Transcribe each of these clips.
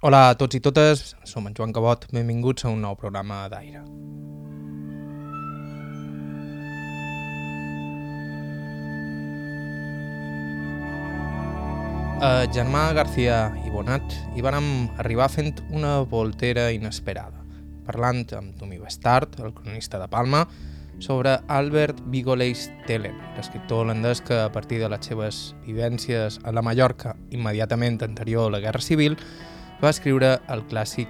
Hola a tots i totes, som en Joan Cabot, benvinguts a un nou programa d'Aire. A Germà García i Bonat hi vàrem arribar fent una voltera inesperada, parlant amb Tomi Bestart, el cronista de Palma, sobre Albert Vigoleis Telen, l'escriptor holandès que a partir de les seves vivències a la Mallorca, immediatament anterior a la Guerra Civil, va escriure el clàssic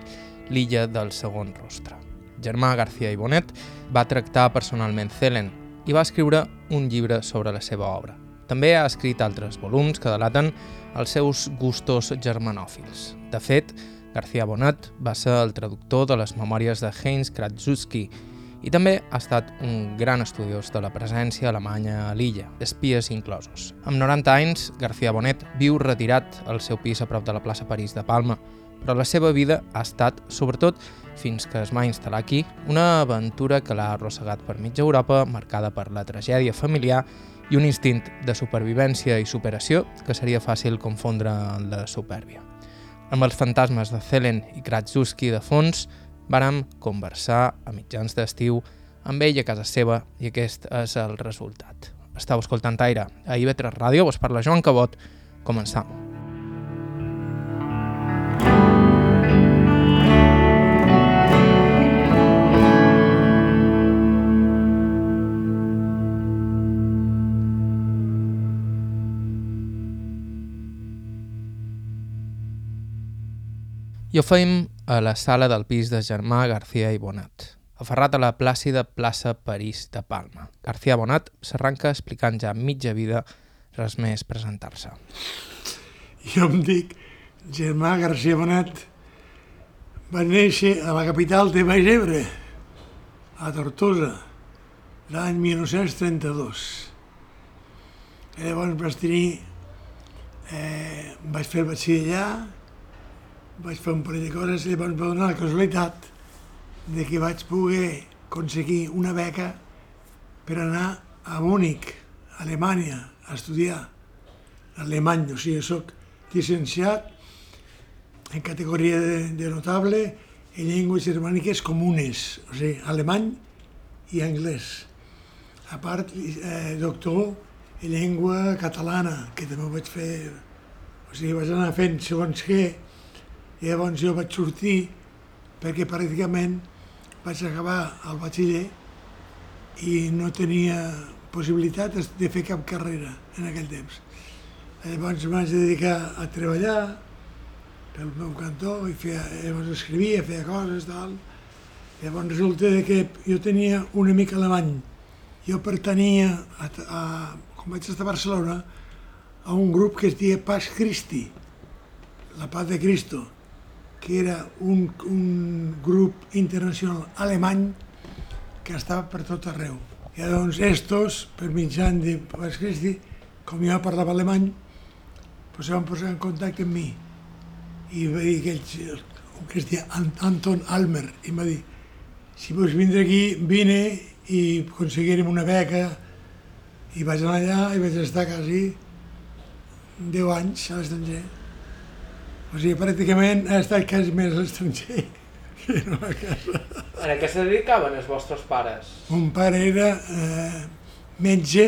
L'illa del segon rostre. Germà García i Bonet va tractar personalment Thelen i va escriure un llibre sobre la seva obra. També ha escrit altres volums que delaten els seus gustos germanòfils. De fet, García Bonat va ser el traductor de les memòries de Heinz Kratzewski i també ha estat un gran estudiós de la presència alemanya a l'illa, espies inclosos. Amb 90 anys, García Bonet viu retirat al seu pis a prop de la plaça París de Palma, però la seva vida ha estat, sobretot fins que es va instal·lar aquí, una aventura que l'ha arrossegat per mitja Europa, marcada per la tragèdia familiar i un instint de supervivència i superació que seria fàcil confondre en la supèrbia. Amb els fantasmes de Thelen i Kratzewski de fons, vàrem conversar a mitjans d'estiu amb ell a casa seva i aquest és el resultat. Estau escoltant Aire a IB3 Ràdio, vos parla Joan Cabot. Començam. I ho feim a la sala del pis de Germà García i Bonat, aferrat a la plàcida plaça París de Palma. García Bonat s'arranca explicant ja mitja vida res més presentar-se. Jo em dic Germà García Bonat. Va néixer a la capital de Baix Ebre, a Tortosa, l'any 1932. I llavors vaig tenir... Eh, vaig fer el batxillerat, vaig fer un parell de coses i llavors va donar la casualitat de que vaig poder aconseguir una beca per anar a Múnich, a Alemanya, a estudiar alemany. O sigui, soc llicenciat en categoria de, de notable en llengües germàniques comunes, o sigui, alemany i anglès. A part, eh, doctor en llengua catalana, que també ho vaig fer, o sigui, vaig anar fent segons què, i llavors jo vaig sortir perquè pràcticament vaig acabar el batxiller i no tenia possibilitat de fer cap carrera en aquell temps. Llavors em vaig dedicar a treballar pel meu cantó i feia, llavors escrivia, feia coses, tal. Llavors resulta que jo tenia una mica alemany. Jo pertanyia, a, a, quan vaig estar a Barcelona, a un grup que es deia Pas Christi, la Paz de Cristo, que era un, un grup internacional alemany que estava per tot arreu. I llavors estos, per mitjan de Pas Christi, com jo parlava alemany, pues se van posar en contacte amb mi. I va dir aquell, un que es deia Anton Almer, i em va dir, si vols vindre aquí, vine i aconseguirem una beca. I vaig anar allà i vaig estar quasi 10 anys a l'estranger. O sigui, pràcticament he estat quasi més a l'estranger que no a casa. En què se dedicaven els vostres pares? Mon pare era eh, metge,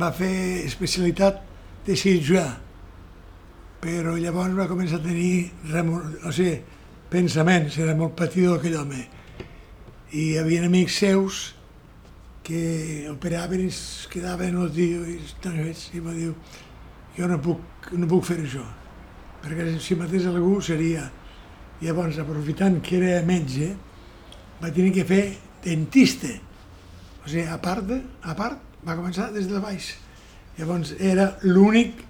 va fer especialitat de cirurgià, però llavors va començar a tenir remor, o sigui, pensaments, era molt patidor aquell home. I hi havia amics seus que operaven i es quedaven el dia i, i va dir jo no puc, no puc fer això perquè si matés algú seria... Llavors, aprofitant que era metge, va tenir que fer dentista. O sigui, a part, de, a part va començar des de baix. Llavors, era l'únic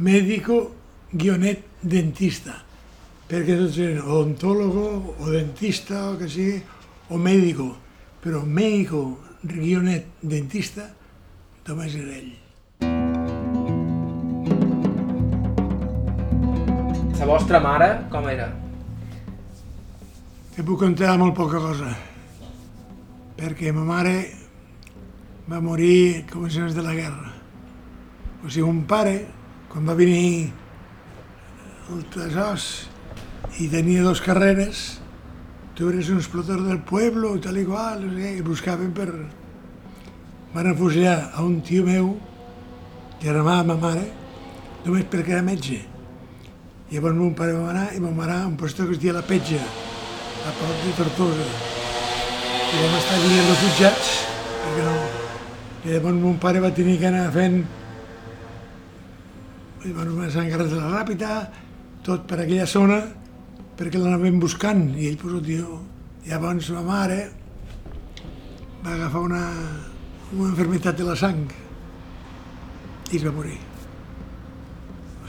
mèdico guionet dentista, perquè tots eren odontòlogo o dentista o que sigui, o mèdico, però mèdico guionet dentista només era ell. La vostra mare, com era? Te puc contar molt poca cosa, perquè ma mare va morir a començaments de la guerra. O sigui, un pare, quan va venir el tresors i tenia dos carreres, tu eres un explotor del pueblo, tal i qual, sé què, i buscaven per... Van refugiar a un tio meu, germà de ma mare, només perquè era metge. Llavors mon pare va anar i va anar a un que es deia La Petja, a prop de Tortosa. I vam estar allí els jutjats, perquè no... I llavors mon pare va tenir que anar fent i bueno, va encarregat de la ràpida, tot per aquella zona, perquè l'anaven buscant, i ell, pues, tio, llavors ma mare va agafar una, una enfermitat de la sang i es va morir.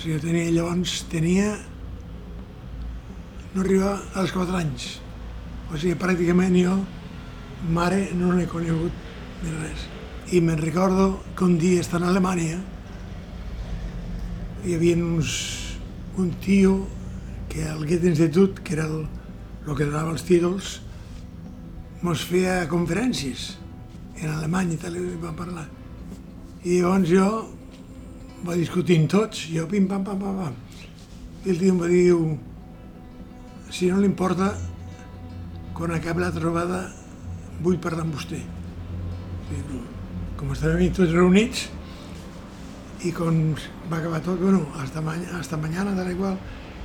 O sigui, tenia, llavors tenia... no arriba als 4 anys. O sigui, pràcticament jo, mare, no l'he conegut ni res. I me'n recordo que un dia estant a Alemanya hi havia uns, un tio que al Goethe Institut, que era el, el que donava els títols, mos feia conferències en alemany i tal, i va parlar. I llavors jo va discutint tots, jo pim pam pam pam pam. I el tio em va dir, si no li importa, quan acabi la trobada vull parlar amb vostè. I, com estàvem tots reunits, i quan va acabar tot, bueno, hasta, ma mañana, tal i qual,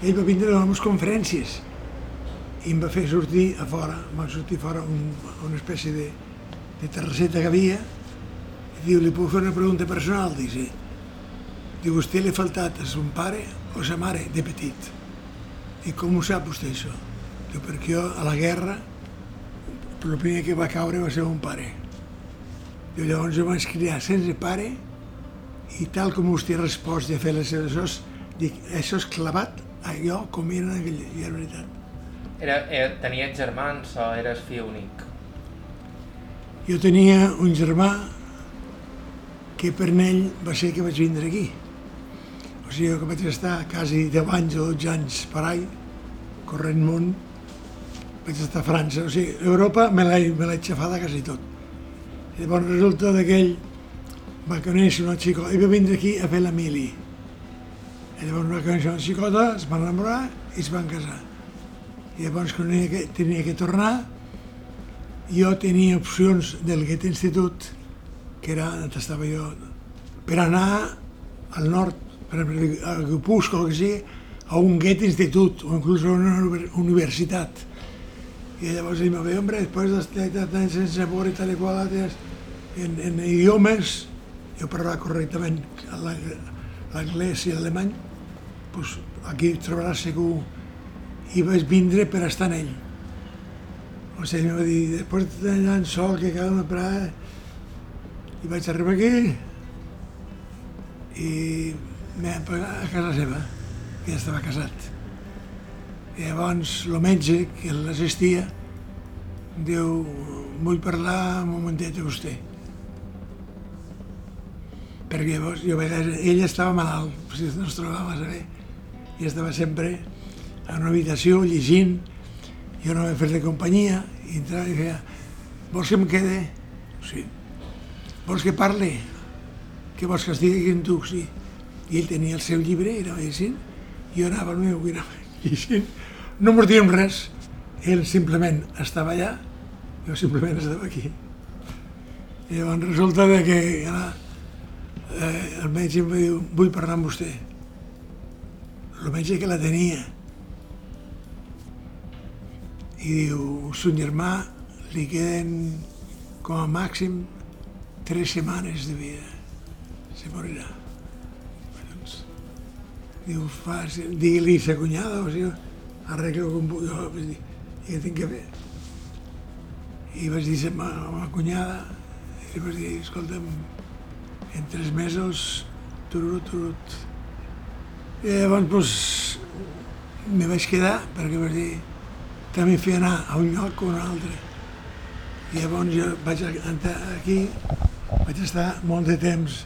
ell va vindre a les conferències i em va fer sortir a fora, em va sortir fora un, una espècie de, de terrasseta que havia i diu, li puc fer una pregunta personal? Dic, sí. Diu, vostè li ha faltat a son pare o sa mare de petit? I com ho sap vostè això? Diu, perquè jo a la guerra el primer que va caure va ser mon pare. Diu, llavors jo vaig criar sense pare i tal com vostè ha respost ha fet les seves coses, dic, això és clavat a jo com era en aquell, era veritat. Era, era, tenies germans o eres fill únic? Jo tenia un germà que per ell va ser que vaig vindre aquí. O sigui, que vaig estar quasi 10 anys o 12 anys per all, corrent món, vaig estar a França. O sigui, Europa me l'he xafada quasi tot. I llavors resulta que ell va conèixer una xicota, i va vindre aquí a fer la mili. I llavors va conèixer una xicota, es van enamorar i es van casar. I llavors quan tenia que, tenia que tornar, jo tenia opcions del Goethe Institut, que era on estava jo, per anar al nord, per a Guipúscoa o que sigui, a un Goethe Institut o inclús a una universitat. I llavors va dir, hombre, després d'estar sense por i tal i qual, en, en idiomes, jo parlava correctament l'anglès i l'alemany, doncs aquí trobaràs segur. I vaig vindre per estar en ell. O sigui, va dir, després d'anar en sol, que cada una parada, i vaig arribar aquí i a casa seva, que ja estava casat. I llavors el metge, que l'assistia, diu, vull parlar un momentet amb vostè perquè llavors jo a vegades, ell estava malalt, si no es trobava massa bé, i estava sempre en una habitació llegint, jo no vaig fer-li companyia, i entrava i feia, vols que em quede? Sí. Vols que parli? Que vols que estigui aquí amb tu? Sí. I ell tenia el seu llibre i anava llegint, jo anava al meu i anava llegint. No m'ho diem res, ell simplement estava allà, jo simplement estava aquí. I llavors resulta que ara, eh, el metge em va dir, vull parlar amb vostè. El metge que la tenia. I diu, son germà li queden com a màxim tres setmanes de vida. Se morirà. Diu, digui-li sa cunyada, o sigui, arreglo com puc, jo vaig dir, què tinc que fer? I vaig dir a ma, a ma cunyada, i li vaig dir, escolta'm, en tres mesos, turut, turut. I llavors, doncs, me vaig quedar, perquè vaig dir, també feia anar a un lloc o a un altre. I llavors jo vaig entrar aquí, vaig estar molt de temps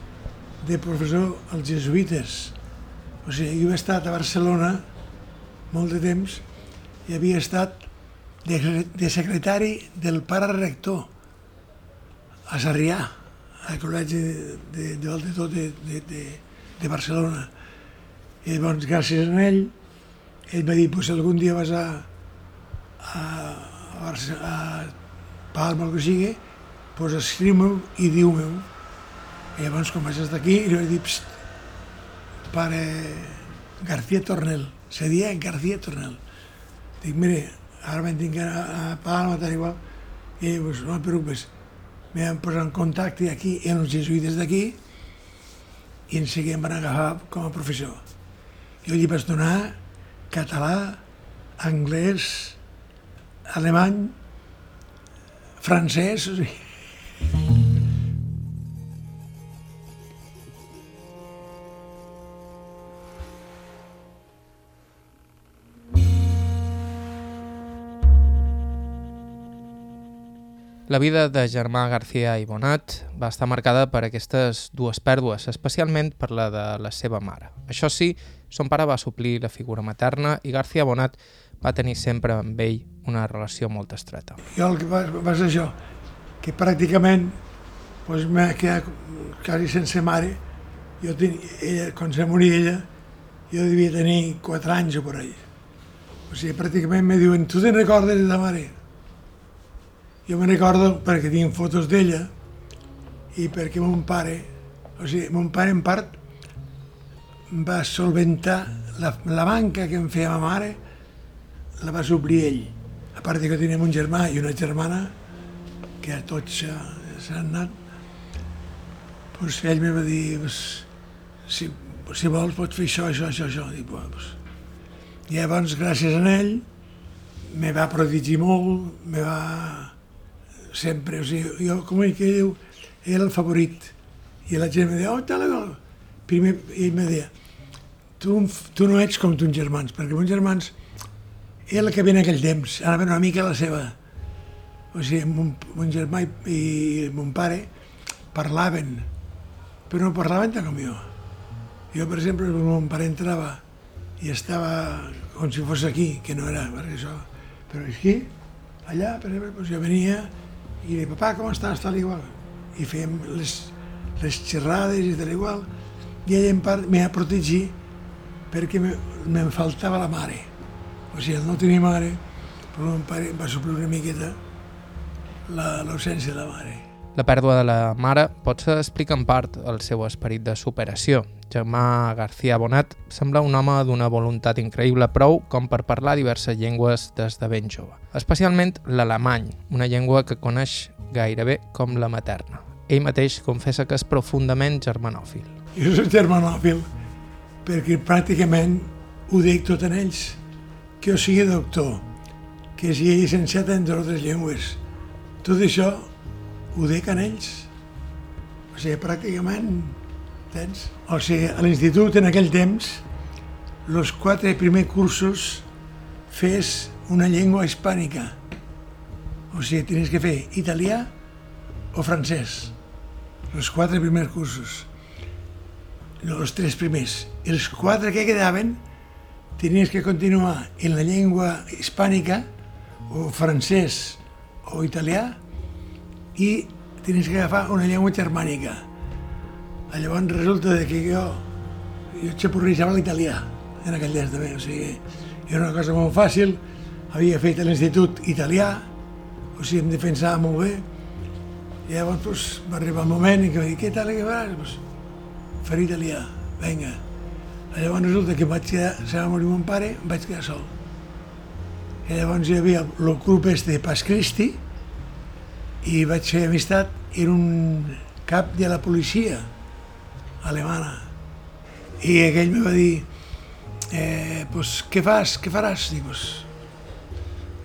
de professor als jesuïtes. O sigui, jo he estat a Barcelona molt de temps i havia estat de, de secretari del pare rector a Sarrià al Col·legi de, de, de, de, de, de, de Barcelona. I llavors, gràcies a ell, ell va dir, pues, algun dia vas a, a, a, a Palma el que sigui, pues escriu-me'l i diu-me'l. I llavors, quan vaig estar aquí, li vaig dir, pare García Tornel, se dia García Tornel. Dic, mire, ara me'n tinc a, a Palma, tal igual. I pues, no et preocupes, me van posar en contacte aquí amb els jesuïtes d'aquí i en seguida em van agafar com a professor. Jo li vaig donar català, anglès, alemany, francès, o sigui, La vida de Germà García i Bonat va estar marcada per aquestes dues pèrdues, especialment per la de la seva mare. Això sí, son pare va suplir la figura materna i García Bonat va tenir sempre amb ell una relació molt estreta. jo el que va, va ser això, que pràcticament doncs, m'he quedat quasi sense mare. Jo ten, ella, quan se moria ella, jo devia tenir 4 anys o per ahí. O sigui, pràcticament me diuen, tu te'n recordes de ta mare? Jo me recordo perquè tinc fotos d'ella i perquè mon pare, o sigui, mon pare en part va solventar la, la banca que em feia ma mare, la va suplir ell. A part que teníem un germà i una germana, que tots s'ha- s'han anat, doncs ell me va dir, si, si vols pots fer això, això, això, això. "Bueno, pues. I llavors, gràcies a ell, me va prodigir molt, me va... Sempre, o sigui, jo, com ell que diu, era el favorit. I la gent me deia, oh, tal, tal. Primer, ell me deia, tu, tu no ets com tons germans, perquè meus germans era el que ve en aquell temps, anaven una mica la seva. O sigui, mon, mon germà i, i mon pare parlaven, però no parlaven tant com jo. Jo, per exemple, quan mon pare entrava i estava com si fos aquí, que no era, perquè això, però aquí, allà, per exemple, doncs jo venia i deia, papà, com estàs, tal igual. I fèiem les, les xerrades i tal igual. I ell en part m'ha protegit perquè me, me'n faltava la mare. O sigui, no tenir mare, però mon pare em va suplir una miqueta la- l'ausència de la mare. La pèrdua de la mare pot explicar en part el seu esperit de superació. Germà García Bonat sembla un home d'una voluntat increïble prou com per parlar diverses llengües des de ben jove, especialment l'alemany, una llengua que coneix gairebé com la materna. Ell mateix confessa que és profundament germanòfil. Jo soc germanòfil perquè pràcticament ho dic tot en ells. Que jo sigui doctor, que sigui llicenciat en altres llengües. Tot això ho dic en ells. O sigui, pràcticament, tens? O sigui, a l'institut en aquell temps, els quatre primers cursos fes una llengua hispànica. O sigui, tenies que fer italià o francès. Els quatre primers cursos els tres primers. I els quatre que quedaven tenies que continuar en la llengua hispànica o francès o italià i tenies que agafar una llengua germànica. Llavors resulta de que jo, jo xapurrejava l'italià en aquell temps també, o sigui, era una cosa molt fàcil, havia fet l'institut italià, o sigui, em defensava molt bé, i llavors pues, va arribar el moment en què va dir, què tal, què faràs? Pues, fer italià, vinga. Llavors resulta que vaig quedar, se va morir mon pare, em vaig quedar sol. I llavors hi havia el grup este Pas Cristi i vaig fer amistat, era un cap de la policia alemana. I aquell me va dir, eh, pues, què fas, què faràs? Dic, pues,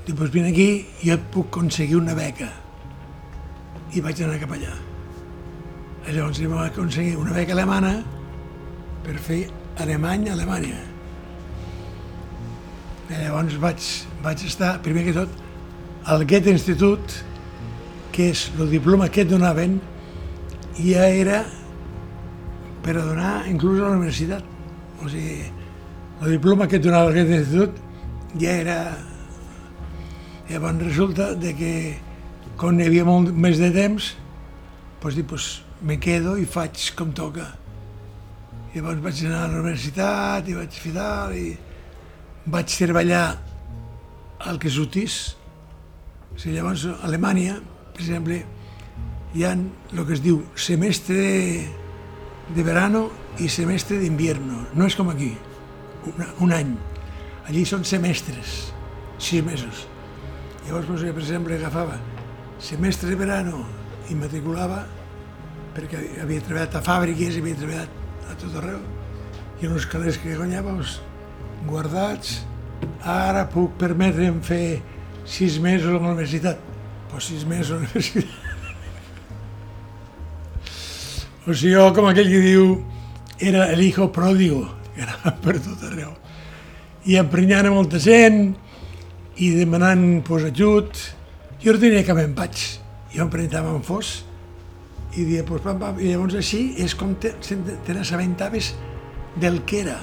dic, pues vine aquí, jo et puc aconseguir una beca. I vaig anar cap allà. I llavors em va aconseguir una beca alemana per fer alemany a Alemanya. I llavors vaig, vaig estar, primer que tot, al Goethe Institut, que és el diploma que et donaven, ja era per a donar inclús a la universitat. O sigui, el diploma que et donava el Goethe Institut ja era... Llavors resulta de que quan hi havia molt més de temps, doncs dic, pues, me quedo i faig com toca. I llavors vaig anar a la universitat i vaig fer tal, i vaig treballar al que sortís. O sigui, llavors, a Alemanya, per exemple, hi ha el que es diu semestre de verano i semestre d'invierno. No és com aquí, un, un any. Allí són semestres, sis mesos. Llavors, doncs, per exemple, agafava semestre de verano i matriculava perquè havia treballat a fàbriques, havia treballat a tot arreu, i uns calés que guanyava doncs, guardats, ara puc permetre'm fer sis mesos a la universitat. Pues sis mesos o sigui, jo, com aquell que diu, era el hijo pródigo, que anava per tot arreu. I emprenyant a molta gent, i demanant pues, ajut. Jo no tenia cap empatx. Jo emprenyava en fos, i dia, pues, pam, pam, i llavors així és com te, te n'assabentaves del que era.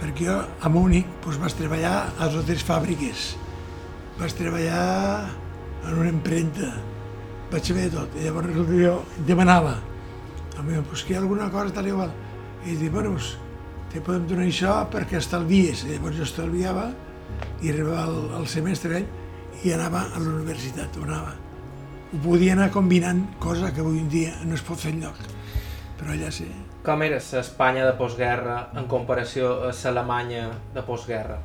Perquè jo a Múnich pues, vaig treballar a altres fàbriques, vaig treballar en una impremta, vaig de tot. I llavors jo demanava, a mi, pues, que hi ha alguna cosa tal igual. I dic, bueno, pues, te podem donar això perquè estalvies. I llavors jo estalviava i arribava al, al semestre i anava a la universitat, ho anava. Ho podia anar combinant, cosa que avui en dia no es pot fer enlloc, però allà sí. Com era l'Espanya de postguerra en comparació a l'Alemanya de postguerra?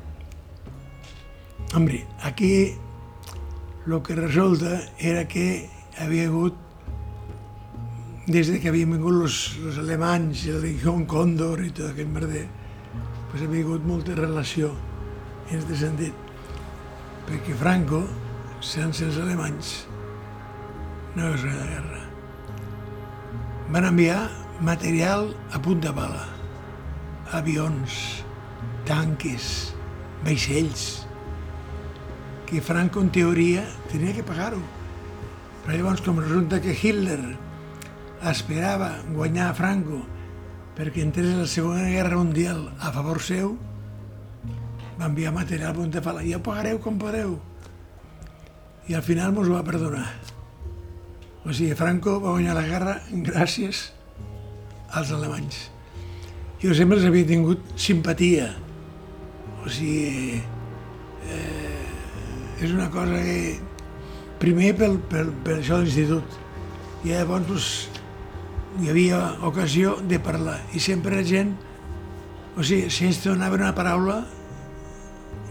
Hombre, aquí el que resulta era que havia hagut des de que havien vingut els, els alemanys el Legión Còndor i tot aquest merder, pues havia hagut molta relació en aquest sentit. Perquè Franco, sense els alemanys, no és de guerra. Van enviar material a punta pala, avions, tanques, vaixells, que Franco en teoria tenia que pagar-ho. Però llavors com resulta que Hitler esperava guanyar a Franco perquè entrés la Segona Guerra Mundial a favor seu, va enviar material a punta pala. Ja pagareu com podeu. I al final mos ho va perdonar. O sigui, Franco va guanyar la guerra gràcies als alemanys. Jo sempre els havia tingut simpatia. O sigui, eh, és una cosa que... Primer pel, pel, per això de l'institut. I llavors doncs, hi havia ocasió de parlar. I sempre la gent, o sigui, si ens donava una paraula,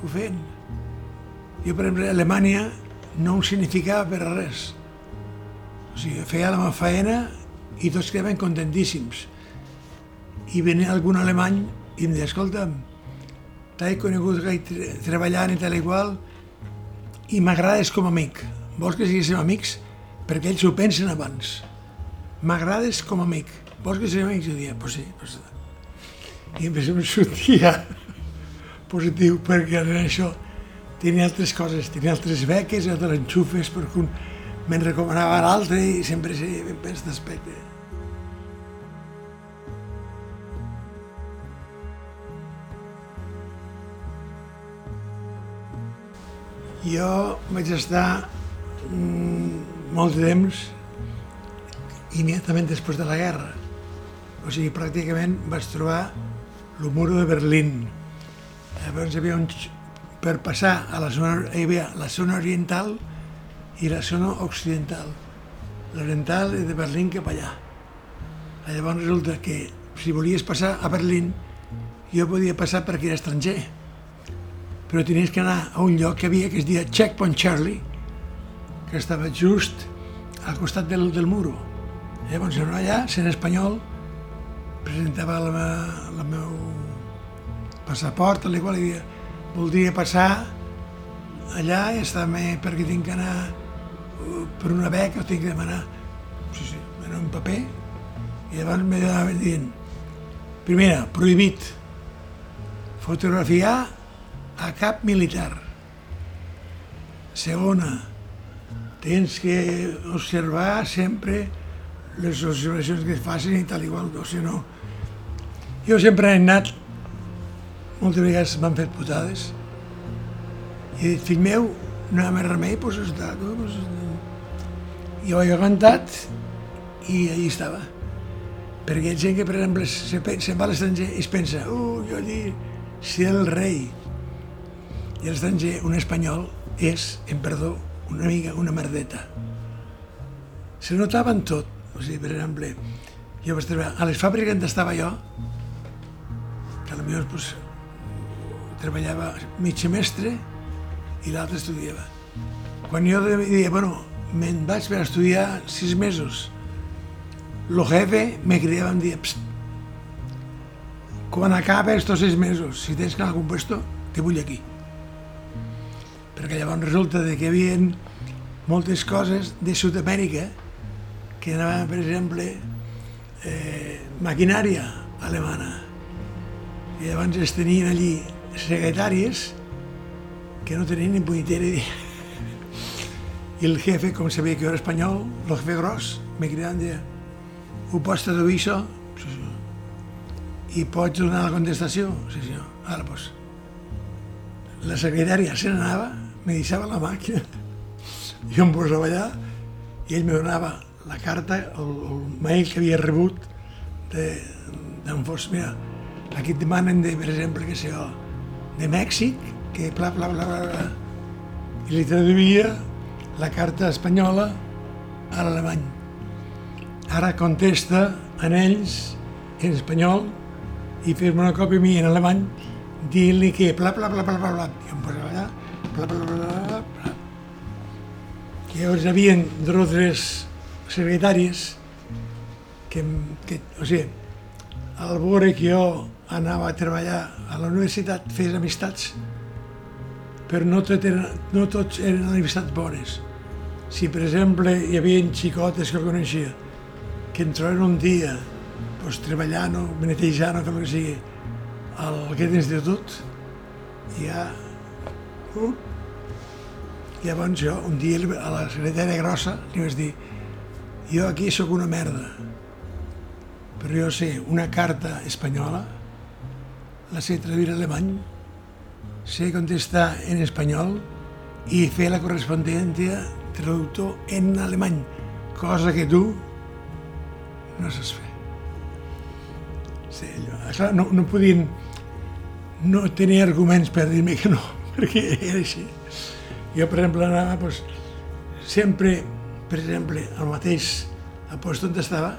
ho feien. Jo, per exemple, a Alemanya no ho significava per res. O sigui, feia la meva feina i tots quedaven contentíssims i venia algun alemany i em deia, escolta'm, t'he conegut treballant i tal i qual i m'agrades com a amic. Vols que siguéssim amics? Perquè ells ho pensen abans. M'agrades com a amic. Vols que siguem amics? I dia, pues sí. Pues... I em em sortia positiu perquè en això tenia altres coses, tenia altres beques, altres enxufes, perquè un me'n recomanava l'altre i sempre sé ben pens Jo vaig estar mm, molt de temps immediatament després de la guerra. O sigui, pràcticament vaig trobar el muro de Berlín. Llavors hi havia un... Per passar a la zona, hi havia la zona oriental i la zona occidental. L'oriental és de Berlín cap allà. Llavors resulta que si volies passar a Berlín, jo podia passar perquè era estranger però tenies que anar a un lloc que havia que es deia Checkpoint Charlie, que estava just al costat del, del muro. Llavors, anar allà, sent espanyol, presentava el, el meu passaport, a qual dia voldria passar allà i estar-me perquè tinc que anar uh, per una beca tinc que demanar sí, sí, era un paper i llavors me anaven dient primera, prohibit fotografiar a cap militar. Segona, tens que observar sempre les observacions que es facin i tal igual, o si no... Jo sempre he anat, moltes vegades m'han fet putades, i he dit, fill meu, no hi ha més remei, doncs està, doncs, i ho he aguantat i allí estava. Perquè hi ha gent que, per exemple, se'n va a l'estranger i es pensa, uh, jo allí, si el rei, I l'estranger, un espanyol, és, en perdó, una mica una merdeta. Se notava en tot. O sigui, per exemple, jo vaig treballar a les fàbriques on estava jo, que potser pues, treballava mig semestre i l'altre estudiava. Quan jo deia, bueno, me'n vaig per estudiar sis mesos, el jefe me cridava em dia, Psst, quan acabes estos sis mesos, si tens que algun puesto, te vull aquí. Perquè llavors resulta de que hi havia moltes coses de Sud-amèrica que anaven, per exemple, eh, maquinària alemana. I llavors es tenien allí secretàries que no tenien ni punyetera idea. I el jefe, com sabia que jo era espanyol, el jefe gros, me cridaven deia ho pots traduir això? Sí, senyor. I pots donar la contestació? Sí, senyor. Ara, doncs. La secretària se n'anava, me deixava la màquina, jo em posava allà i ell me donava la carta, el, el mail que havia rebut d'en Fos. Mira, aquí et demanen, de, per exemple, que sé jo, de Mèxic, que bla, bla, bla, bla, bla. I li traduïa la carta espanyola a l'alemany. Ara contesta en ells, en espanyol, i fes-me una còpia a mi en alemany, dient-li que bla, bla, bla, bla, bla, bla. I em posava allà, I llavors hi havia tres secretàries que, que, o sigui, al veure que jo anava a treballar a la universitat, fes amistats, però no, tot eren, no tots eren amistats bones. Si, per exemple, hi havia xicotes que coneixia, que em troben un dia pues, treballant o netejant o que el que sigui al aquest institut, ja... Uh, llavors jo, un dia a la secretària grossa li vaig dir jo aquí sóc una merda, però jo sé una carta espanyola, la sé traduir alemany, sé contestar en espanyol i fer la correspondència traductor en alemany, cosa que tu no saps fer. Sí, allò, clar, no, no podien no tenia arguments per dir-me que no, perquè era així. Jo, per exemple, anava, doncs, sempre, per exemple, al mateix a lloc on estava,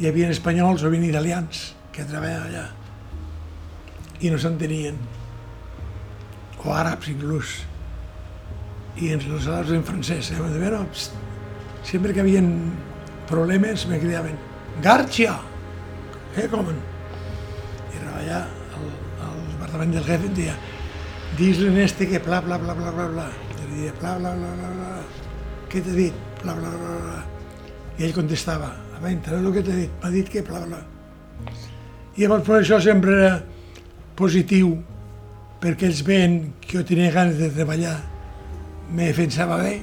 hi havia espanyols o havia italians que treballaven allà i no s'entenien, o àrabs inclús, i ens els altres en francès. Eh? De veure, sempre que havien problemes me cridaven Garcia, què comen? I allà al, al departament del jefe em deia dis-li en este que bla bla bla bla bla bla. Li deia bla bla bla bla bla. Què t'he dit? Bla bla bla bla. I ell contestava, a veure, el que t'he dit, m'ha dit que bla bla. I llavors per això sempre era positiu, perquè ells veien que jo tenia ganes de treballar, me defensava bé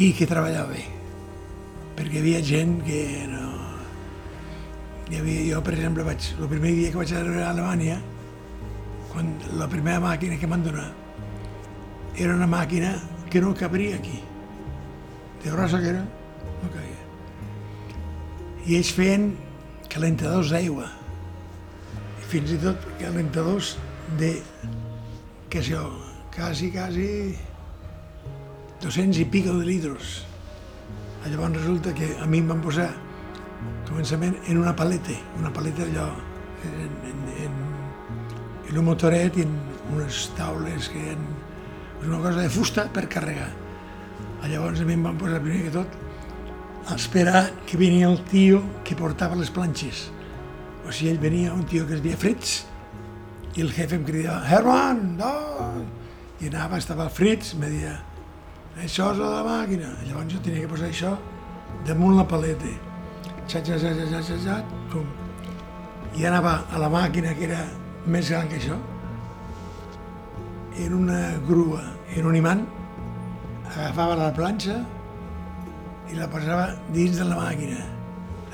i que treballava bé. Perquè hi havia gent que no... Hi havia, jo, per exemple, vaig, el primer dia que vaig anar a Alemanya, quan la primera màquina que m'han donat era una màquina que no cabria aquí. De grossa que era, no caia. I ells feien calentadors d'aigua. Fins i tot calentadors de, sé jo, quasi, quasi 200 i pico de litros. Llavors resulta que a mi em van posar començament en una paleta, una paleta allò, en, en, en, en un motoret i en unes taules que eren una cosa de fusta per carregar. Llavors a mi em van posar primer que tot a esperar que venia el tio que portava les planxes. O sigui, ell venia un tio que es deia Fritz i el jefe em cridava Herman, no! I anava, estava Fritz, me deia això és la màquina. Llavors jo tenia que posar això damunt la paleta. Xat, xat, xat, xat, xat, xat, pum. I anava a la màquina que era més gran que això, en una grua, en un imant, agafava la planxa i la posava dins de la màquina.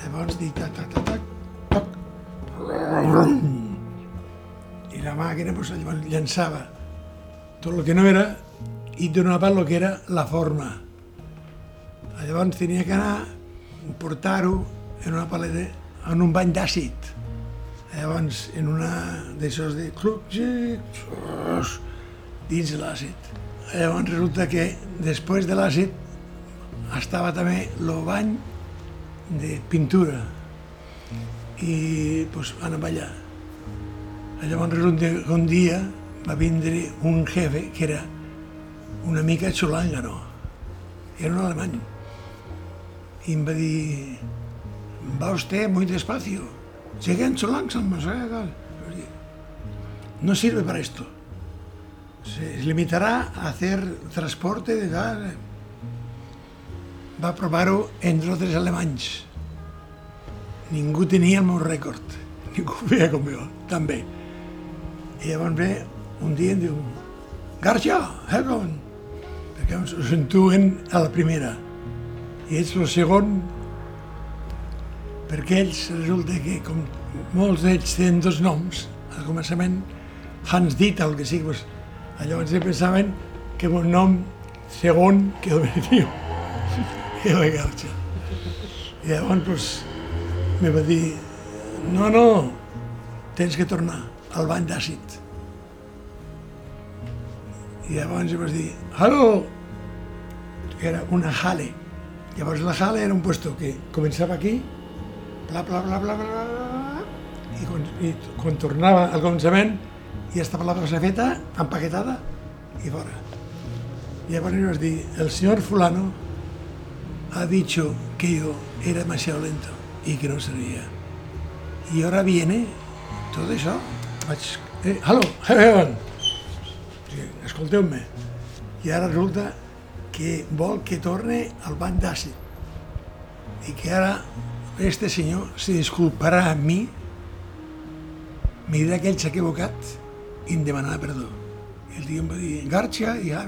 Llavors dic tac, tac, tac, tac, toc. I la màquina pues, llavors llançava tot el que no era i donava el que era la forma. Llavors tenia que anar portar-ho en una paleta, en un bany d'àcid. Llavors, en una d'aixòs de club, dins l'àcid. Llavors resulta que després de l'àcid estava també el bany de pintura i pues, anava allà. Llavors resulta que un dia va vindre un jefe que era una mica xulàngano, era un alemany, i em va dir, va usted muy despacio, lleguen langsam, no sirve para esto. Se limitará a hacer transporte de gas. Va provar-ho entre altres alemanys. Ningú tenia el meu rècord. Ningú feia com jo, també. I llavors ve un dia em diu Garcia, Hegon, perquè ens sentuen a la primera. I ets el segon perquè ells resulta que com molts d'ells tenen dos noms, al començament Hans Dieter, el que sigui, pues, llavors ells pensaven que un nom segon que el tio i la garxa. I llavors pues, me va dir, no, no, tens que tornar al bany d'àcid. I llavors vaig dir, hello, era una jale. Llavors la jale era un puesto que començava aquí, bla, bla, bla, bla, bla, bla, i quan, i quan tornava al començament ja estava la cosa feta, empaquetada i fora. I llavors li vaig dir, el senyor fulano ha dicho que yo era demasiado lento y que no servía. Y ahora viene tot això. Vaig, eh, hello, Heaven! Escolteu-me. I ara resulta que vol que torne al banc d'àcid i que ara este senyor se disculparà a mi, me dirà que ell s'ha equivocat i em demanarà perdó. I el tio em va dir, Garcia, i ja...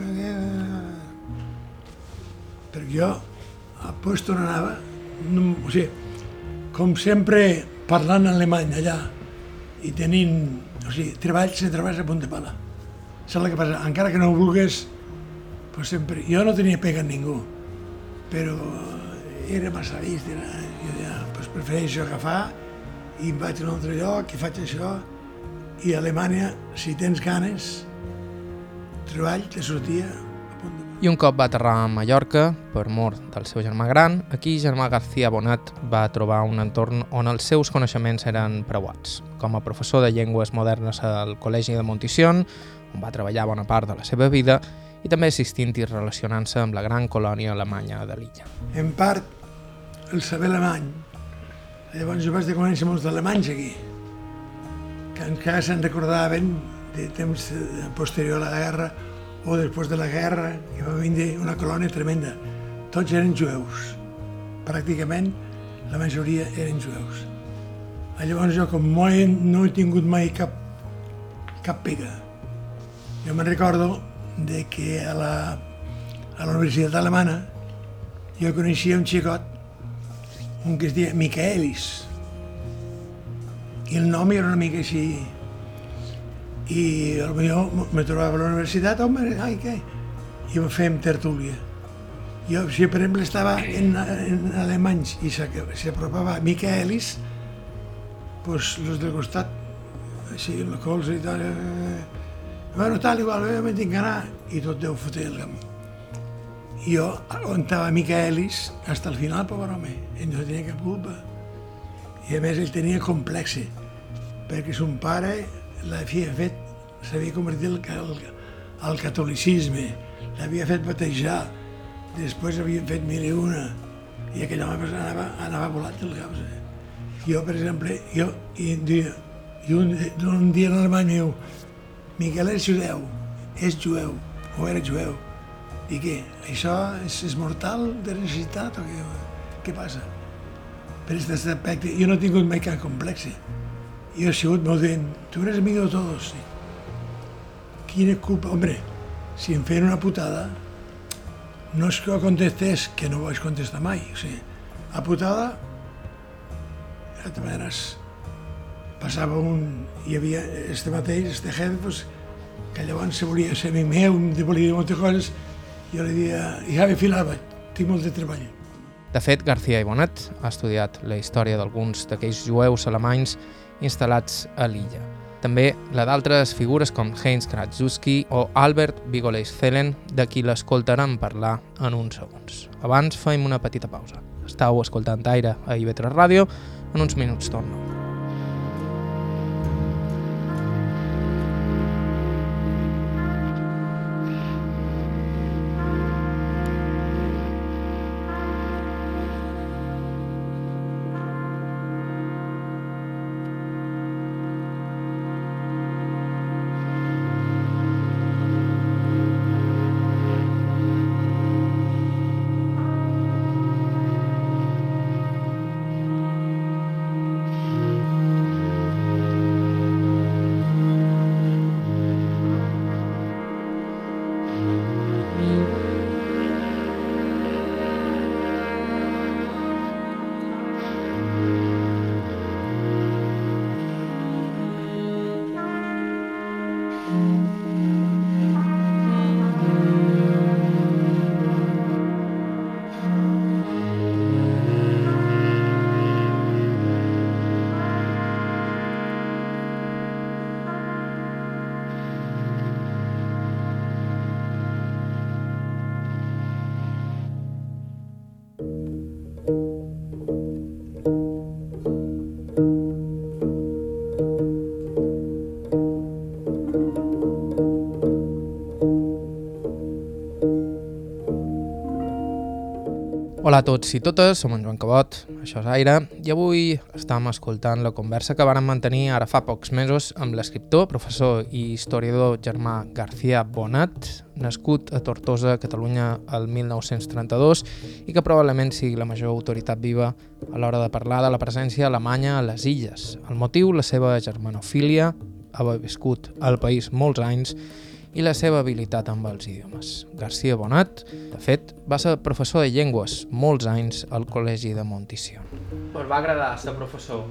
Perquè jo, a puesto on anava, no, o sigui, com sempre parlant alemany allà i tenint, o sigui, treballs i treballs a punt de pala. Saps el que passa? Encara que no ho vulguis, pues sempre... Jo no tenia pega en ningú, però era massa vist, era, jo deia, pues prefereixo agafar i vaig a un altre lloc i faig això, i a Alemanya, si tens ganes, treball, te sortia i un cop va aterrar a Mallorca, per mort del seu germà gran, aquí germà García Bonat va trobar un entorn on els seus coneixements eren preuats. Com a professor de llengües modernes al Col·legi de Montición, on va treballar bona part de la seva vida, i també assistint i relacionant-se amb la gran colònia alemanya de l'illa. En part, el saber alemany. Llavors jo vaig de conèixer molts alemanys aquí, que encara se'n recordaven de temps posterior a la guerra o després de la guerra, que va vindre una colònia tremenda. Tots eren jueus. Pràcticament la majoria eren jueus. Llavors jo, com he, no he tingut mai cap, cap pega, jo me'n recordo de que a la, a la Universitat Alemana jo coneixia un xicot, un que es deia Michaelis, i el nom era una mica així i potser me trobava a la universitat, home, ai, què? I fèiem tertúlia. Jo, si per exemple estava en, en alemanys i s'apropava Michaelis, pues los del costat, així, el colze i tal, eh, bueno, tal, igual, eh, me tinc que anar, i tot deu fotre el camí. I jo aguantava Michaelis fins al final, pobre home, ell no tenia cap culpa. I a més ell tenia complexe, perquè son pare l'havia fet, s'havia convertit al, al, al catolicisme, l'havia fet batejar, després havia fet mil i una, i aquell home anava, anava volat el cap. Eh? Jo, per exemple, jo, i un dia, i un, un dia en alemany diu, Miquel és judeu, és jueu, o era jueu. I què? Això és, és mortal de necessitat o què? Què passa? Per aquest aspecte, jo no he tingut mai cap complexe. Jo he sigut molt dient, tu eres amigo de todos. Sí. Quina culpa? Hombre, si em feien una putada, no és que ho contestés, que no ho vaig contestar mai. O sigui, a putada, de totes maneres, passava un... Hi havia este mateix, este jefe, pues, que llavors se volia ser amic meu, em volia dir moltes coses, jo li dia, ja me filava, tinc molt de treball. De fet, García i Bonet ha estudiat la història d'alguns d'aquells jueus alemanys instal·lats a l'illa. també la d'altres figures com Heinz Kratzewski o Albert Bigoleis-Zellen, de qui l'escoltarem parlar en uns segons. Abans fem una petita pausa. Estau escoltant Aire a IB3 Ràdio, en uns minuts torno. Hola a tots i totes, som en Joan Cabot, això és Aire, i avui estem escoltant la conversa que vàrem mantenir ara fa pocs mesos amb l'escriptor, professor i historiador Germà García Bonat, nascut a Tortosa, Catalunya, el 1932, i que probablement sigui la major autoritat viva a l'hora de parlar de la presència alemanya a les illes. El motiu, la seva germanofília, haver viscut al país molts anys i la seva habilitat amb els idiomes. García Bonat, de fet, va ser professor de llengües molts anys al Col·legi de Montició. Us va agradar ser professor?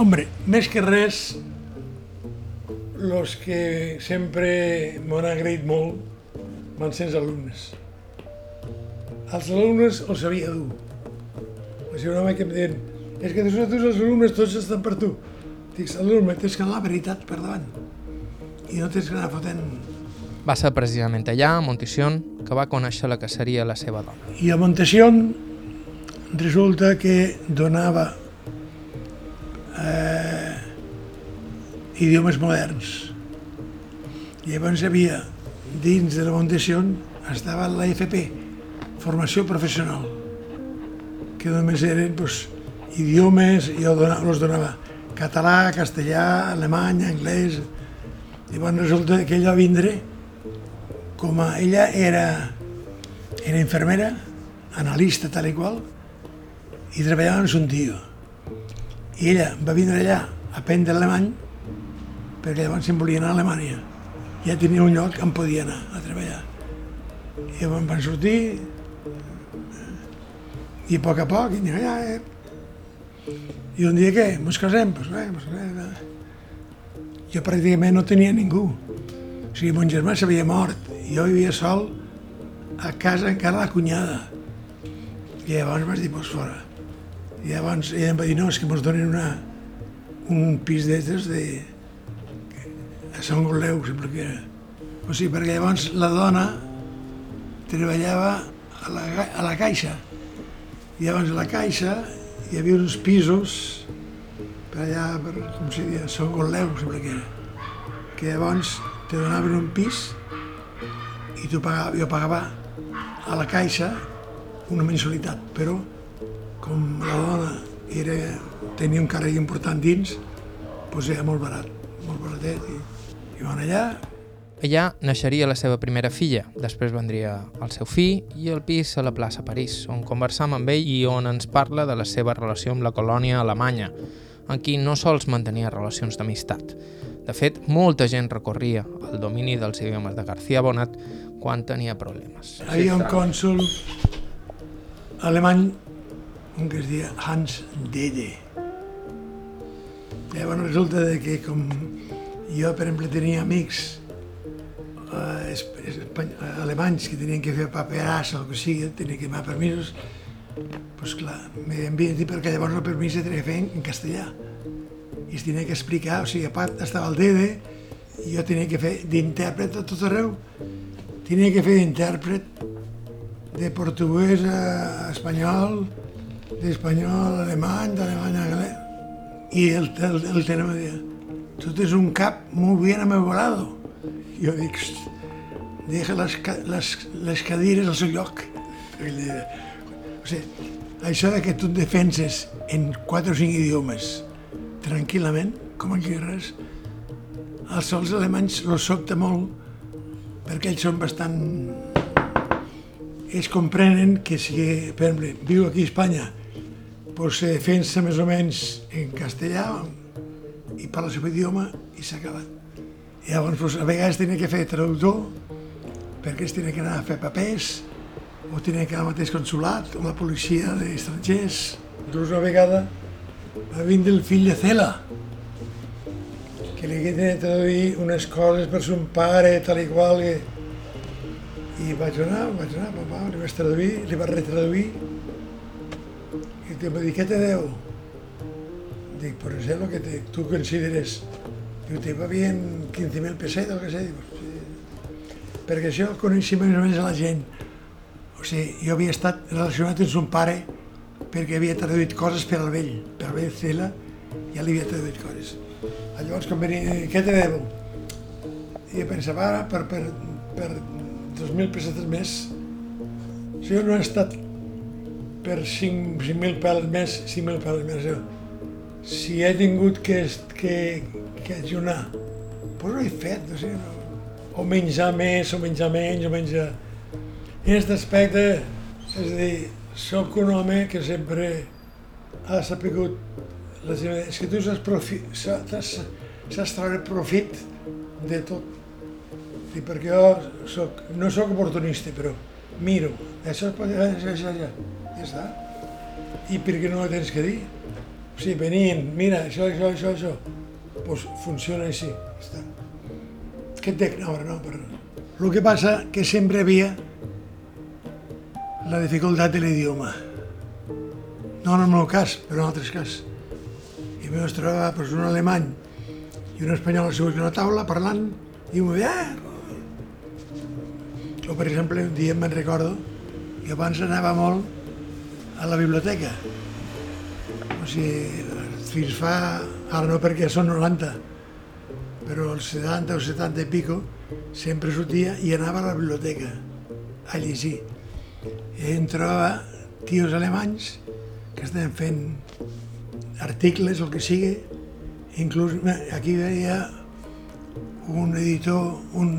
Hombre, més que res, els que sempre m'han agraït molt van ser els alumnes. Els alumnes ho sabia dur. Va ser un home que em deien és que tots els alumnes tots estan per tu. Dic, alumne, tens que anar la veritat per davant. I no tens que anar fotent va ser precisament allà, a Montición, que va conèixer la que seria la seva dona. I a Montición resulta que donava eh, idiomes moderns. I llavors havia, dins de la Montición, estava la FP, formació professional, que només eren pues, idiomes, jo donava, els donava català, castellà, alemany, anglès, Llavors resulta que ell va vindre com a ella era, era infermera, analista tal i qual, i treballava en un tio. I ella va vindre allà a aprendre alemany perquè llavors se'n volia anar a Alemanya. Ja tenia un lloc on podia anar a treballar. I llavors van sortir i a poc a poc, i, ja, eh. i un dia què? Ens casem? Pues bé, pues bé. Jo pràcticament no tenia ningú. O sigui, mon germà s'havia mort jo vivia sol a casa encara la cunyada. I llavors vaig dir, pues fora. I llavors ella em va dir, no, és que mos donen una, un pis d'estes de... a Sant Goleu, sempre que era. O sigui, perquè llavors la dona treballava a la, a la caixa. I llavors a la caixa hi havia uns pisos per allà, per, com se diria, Sant Goleu, sempre que era. Que llavors te donaven un pis i tu pagava, jo pagava a la caixa una mensualitat, però com la dona era, tenia un càrrec important dins, doncs era molt barat, molt baratet, i, i van allà. Allà naixeria la seva primera filla, després vendria el seu fill i el pis a la plaça París, on conversam amb ell i on ens parla de la seva relació amb la colònia alemanya, en qui no sols mantenia relacions d'amistat. De fet, molta gent recorria el domini dels idiomes de García Bonat quan tenia problemes. Hi havia un cònsul alemany que es deia Hans Dede. Llavors resulta de que com jo, per exemple, tenia amics eh, alemanys que tenien que fer paperàs o el que sigui, tenien que demanar permisos, doncs clar, m'envien dir perquè llavors el permís tenia que fer en castellà. I es tenia que explicar, o sigui, a part estava el Dede, i jo tenia que fer d'intèrpret a tot arreu. Tenia que fer d'intèrpret de portuguès a espanyol, d'espanyol a alemany, d'alemany a galè. I el, el, el tenen me tu tens un cap molt bien amebolado. Jo dic, deja les, les, les cadires al seu lloc. O sigui, això que tu et defenses en quatre o cinc idiomes tranquil·lament, com aquí res, els sols alemanys los sobta molt perquè ells són bastant... Ells comprenen que si, per exemple, viu aquí a Espanya pues se defensa més o menys en castellà i parla el seu idioma i s'ha acabat. I llavors pues, a vegades tenia que fer traductor perquè es tenia que anar a fer papers o tenia que anar al mateix consulat o la policia d'estrangers. Inclús una vegada va vindre el fill de Cela que li havia de traduir unes coses per son pare, tal i qual, i, i vaig anar, vaig anar, papà, li vaig traduir, li vaig retraduir i te va dir, què te deu? Dic, per ser lo que te, tu consideres. Diu, te va bien 15.000 pesetes què sé. Dic, sí. Perquè això coneixia més o menys la gent. O sigui, jo havia estat relacionat amb son pare perquè havia traduït coses per al vell, per al vell Cela, ja li havia traduït coses. Llavors, quan venia, què te deu? I pensava, ara, per, per, per 2.000 pessetes més, si jo no he estat per 5.000 pèls més, 5.000 pèls més. Jo. Si he tingut que, que, que ajunar, doncs ho he fet, o, sigui, no? o menjar més, o menjar menys, o menjar... En aquest aspecte, és a dir, sóc un home que sempre ha sapigut les, és que tu saps, profi, saps, treure profit de tot. I perquè jo soc, no sóc oportunista, però miro, això es pot fer, això, això, això ja està. I per què no ho tens que dir? O sigui, venien, mira, això, això, això, això. Doncs pues funciona així, ja està. Què et dic? No, no, però... El que passa que sempre havia la dificultat de l'idioma. No en el meu cas, però en altres cas. I mi es trobava pues, un alemany i un espanyol a una taula parlant i m'ho deia, ah! Per exemple, un dia me'n recordo, i abans anava molt a la biblioteca. O sigui, fins fa, ara no perquè són 90, però els 70 o 70 i pico, sempre sortia i anava a la biblioteca a llegir. I em trobava tios alemanys que estaven fent articles, el que sigui, inclús aquí veia un editor, un,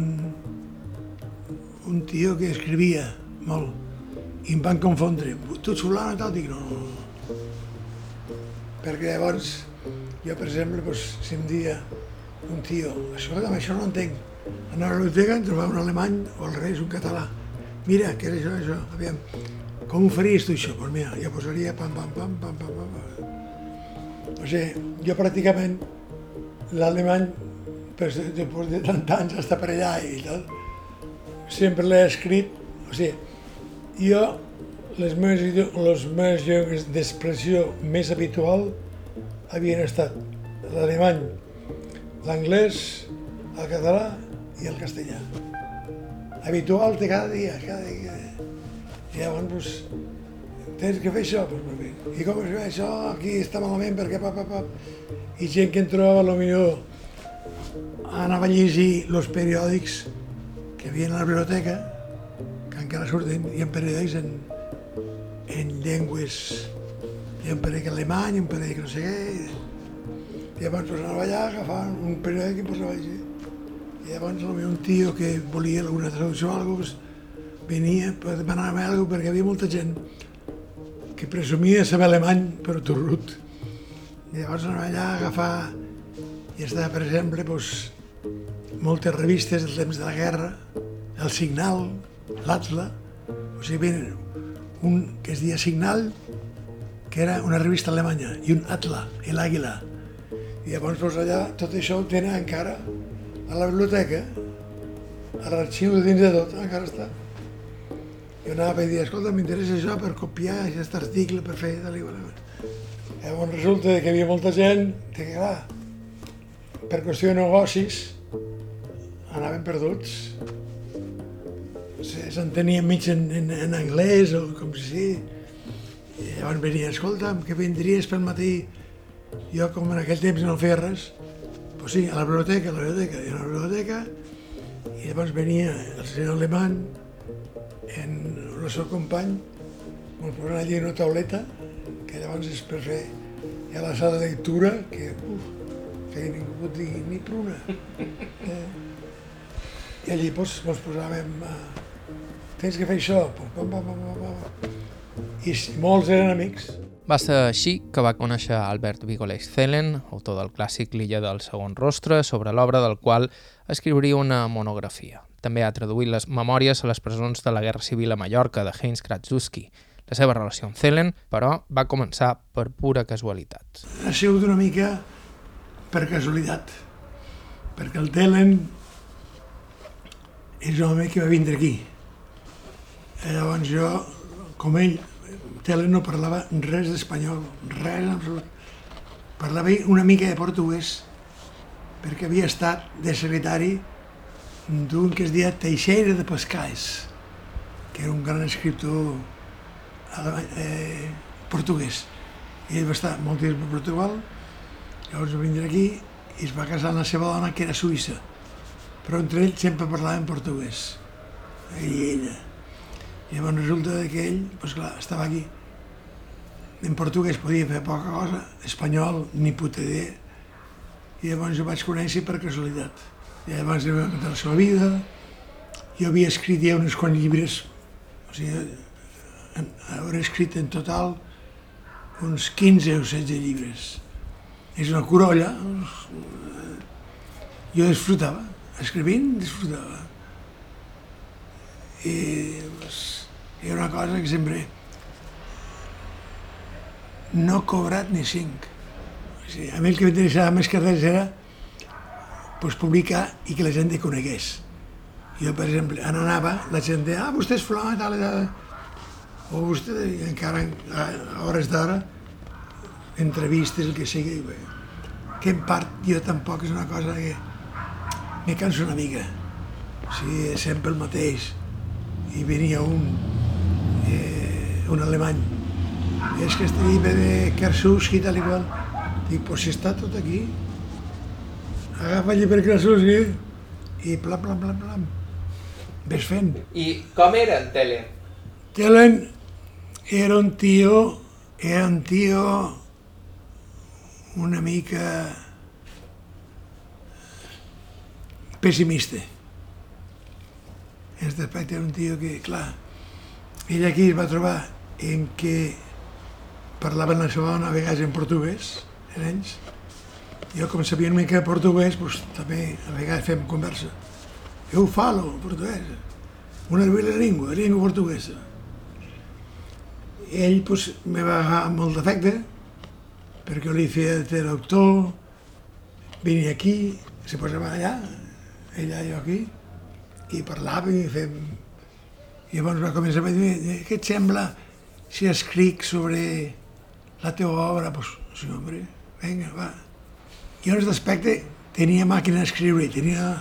un tio que escrivia molt, i em van confondre. Tu ets fulano i tal? Dic, no. Perquè llavors, jo per exemple, doncs, si em dia un tio, escolta'm, això no entenc. Anar a la biblioteca em trobava un alemany o al revés, un català. Mira, què és això, això? Aviam, com ho faries tu això? Pues mira, jo posaria pam, pam, pam, pam, pam, pam. O sigui, jo pràcticament l'alemany, després de tant anys, està per allà i tal, sempre l'he escrit, o sigui, jo, les meves, les meves llengües d'expressió més habitual havien estat l'alemany, l'anglès, el català i el castellà. Habitual de cada dia, cada dia. I llavors, doncs, tens que fer això, doncs, i com es fa això, aquí està malament perquè pa, pa, pa. I gent que en trobava, potser anava a llegir els periòdics que havia a la biblioteca encara surten, hi ha periòdics en, en llengües, hi ha un periòdic alemany, un periòdic no sé què, i llavors pues, anava allà, agafaven un periòdic i posava així. I llavors un tio que volia alguna traducció o alguna cosa, venia per demanar-me alguna cosa perquè hi havia molta gent que presumia saber alemany, però torrut. I llavors anava allà a agafar, i estava, per exemple, pues, moltes revistes del temps de la guerra, el Signal, l'Atla, o sigui, un que es deia Signal, que era una revista alemanya, i un Atla, l'Àguila. I llavors doncs, allà tot això ho tenen encara a la biblioteca, a l'arxiu de dins de tot, encara està. Jo anava i dir, escolta, m'interessa això per copiar aquest article, per fer tal i. Llavors resulta que hi havia molta gent que, clar, per qüestió de negocis, anaven perduts. S'entenien mig en, en, en anglès o com si sí. I llavors venia, escolta'm, que vindries pel matí. Jo, com en aquell temps no feia res, pues sí, a la biblioteca, a la biblioteca, i a la biblioteca, i llavors venia el senyor alemany, en el seu company, ens posaven allí una tauleta, que llavors és per fer a la sala de lectura, que, uf, que ningú pot dir ni pruna. Eh? I allí doncs, ens posàvem, uh, tens que fer això, pum, pum, pum, pum, pum. i molts eren amics. Va ser així que va conèixer Albert Vigoleix Zelen, autor del clàssic L'illa del segon rostre, sobre l'obra del qual escriuria una monografia. També ha traduït les memòries a les presons de la Guerra Civil a Mallorca de Heinz Kratzewski. La seva relació amb Zelen, però, va començar per pura casualitat. Ha sigut una mica per casualitat, perquè el Zelen és un home que va vindre aquí. I llavors jo, com ell, Tele no parlava res d'espanyol, res absolut. Parlava una mica de portuguès, perquè havia estat de secretari d'un que es deia Teixeira de Pescais, que era un gran escriptor eh, portuguès. Ell va estar molt temps a Portugal, llavors va vindre aquí i es va casar amb la seva dona, que era suïssa. Però entre ells sempre parlaven portuguès, ell i ella. I llavors resulta que ell, doncs clar, estava aquí. En portuguès podia fer poca cosa, espanyol ni puta idea. I llavors jo vaig conèixer per casualitat. I llavors jo vaig la seva vida, jo havia escrit ja uns quants llibres, o sigui, hauré escrit en total uns 15 o 16 llibres. És una corolla, jo disfrutava, escrivint disfrutava. I pues, hi ha una cosa que sempre no he cobrat ni cinc. O sigui, a mi el que m'interessava més que res era pues, publicar i que la gent hi conegués. Jo, per exemple, on anava, la gent deia, ah, vostè és fulà, tal, tal, o vostè, encara a hores d'ara, entrevistes, el que sigui, bé, que en part jo tampoc és una cosa que me canso una mica. O sigui, és sempre el mateix. I venia un, eh, un alemany, és que este llibre de Kersuski tal i qual. Dic, pues si està tot aquí, agafa el llibre Kersuski i plam, plam, plam, plam. Ves fent. I com era en Telen? Telen era un tio, era un tio una mica pessimista. En aquest era un tio que, clar, ell aquí es va trobar en què parlaven la seva dona a vegades en portuguès, en ells. Jo, com sabia una mica portuguès, doncs, també a vegades fem conversa. Jo ho falo, portuguès. Una de la llengua, llengua portuguesa. Ell doncs, me va agafar amb molt d'efecte, perquè li feia de traductor, venia aquí, se posava allà, ella i jo aquí, i parlava i fem... I llavors va començar a dir, què et sembla si escric sobre la teva obra? Pues, sí, hombre, venga, va. Jo en aquest aspecte tenia màquina d'escriure, tenia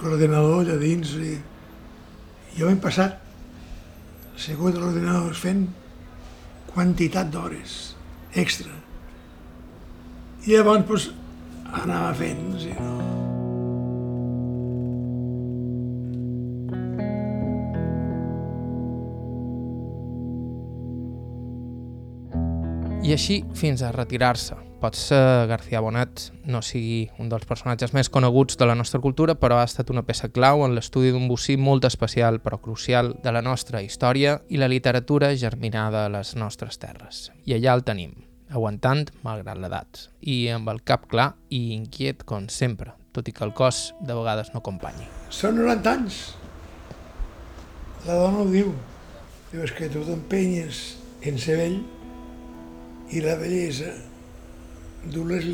l'ordenador allà dins. I jo hem passat, segut l'ordenador, fent quantitat d'hores extra. I llavors pues, anava fent, sí, no? I així fins a retirar-se. Pot ser García Bonet no sigui un dels personatges més coneguts de la nostra cultura, però ha estat una peça clau en l'estudi d'un bocí molt especial però crucial de la nostra història i la literatura germinada a les nostres terres. I allà el tenim, aguantant malgrat l'edat, i amb el cap clar i inquiet com sempre, tot i que el cos de vegades no acompanyi. Són 90 anys. La dona ho diu. Diu, és que tu t'empenyes en ser vell i la bellesa du les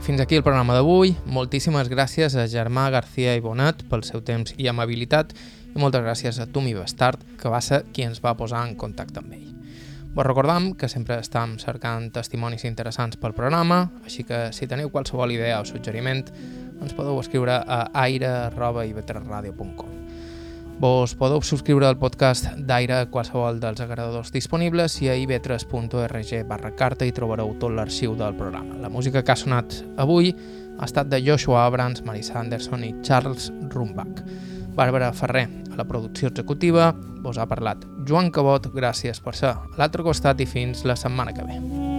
limitacions. aquí el programa d'avui. Moltíssimes gràcies a Germà García i Bonet pel seu temps i amabilitat i moltes gràcies a Tumi Bastard, que va ser qui ens va posar en contacte amb ell. Vos recordam que sempre estem cercant testimonis interessants pel programa, així que si teniu qualsevol idea o suggeriment, ens podeu escriure a aire.ivetresradio.com. Vos podeu subscriure al podcast d'Aire a qualsevol dels agradadors disponibles i a ivetres.org barra carta hi trobareu tot l'arxiu del programa. La música que ha sonat avui ha estat de Joshua Abrams, Marissa Anderson i Charles Rumbach. Bàrbara Ferrer, a la producció executiva, vos ha parlat Joan Cabot, gràcies per ser a l'altre costat i fins la setmana que ve.